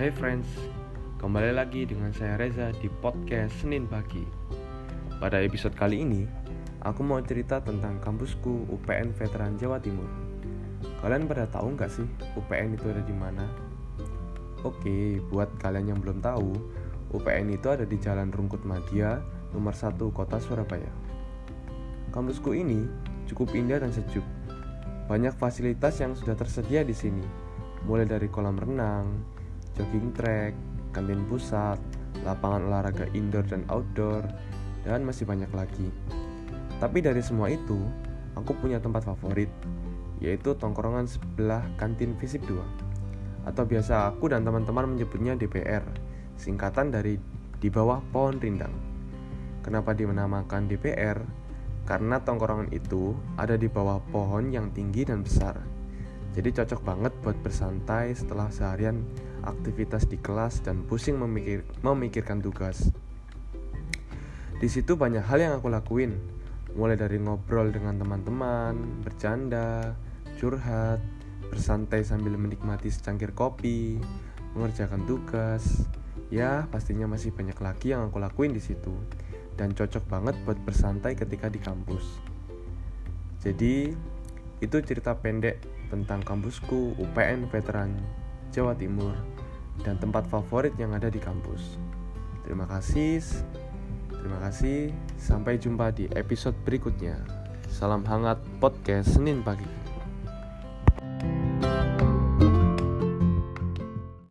Hey friends, kembali lagi dengan saya Reza di podcast Senin Pagi. Pada episode kali ini, aku mau cerita tentang kampusku UPN Veteran Jawa Timur. Kalian pada tahu nggak sih UPN itu ada di mana? Oke, buat kalian yang belum tahu, UPN itu ada di Jalan Rungkut Madia, nomor 1 Kota Surabaya. Kampusku ini cukup indah dan sejuk. Banyak fasilitas yang sudah tersedia di sini, mulai dari kolam renang, jogging track, kantin pusat, lapangan olahraga indoor dan outdoor, dan masih banyak lagi. Tapi dari semua itu, aku punya tempat favorit, yaitu tongkrongan sebelah kantin Visip 2. Atau biasa aku dan teman-teman menyebutnya DPR, singkatan dari di bawah pohon rindang. Kenapa dinamakan DPR? Karena tongkrongan itu ada di bawah pohon yang tinggi dan besar. Jadi cocok banget buat bersantai setelah seharian aktivitas di kelas dan pusing memikir, memikirkan tugas. Di situ banyak hal yang aku lakuin, mulai dari ngobrol dengan teman-teman, bercanda, curhat, bersantai sambil menikmati secangkir kopi, mengerjakan tugas. Ya, pastinya masih banyak lagi yang aku lakuin di situ dan cocok banget buat bersantai ketika di kampus. Jadi, itu cerita pendek tentang kampusku UPN Veteran Jawa Timur dan tempat favorit yang ada di kampus. Terima kasih. Terima kasih. Sampai jumpa di episode berikutnya. Salam hangat podcast Senin pagi.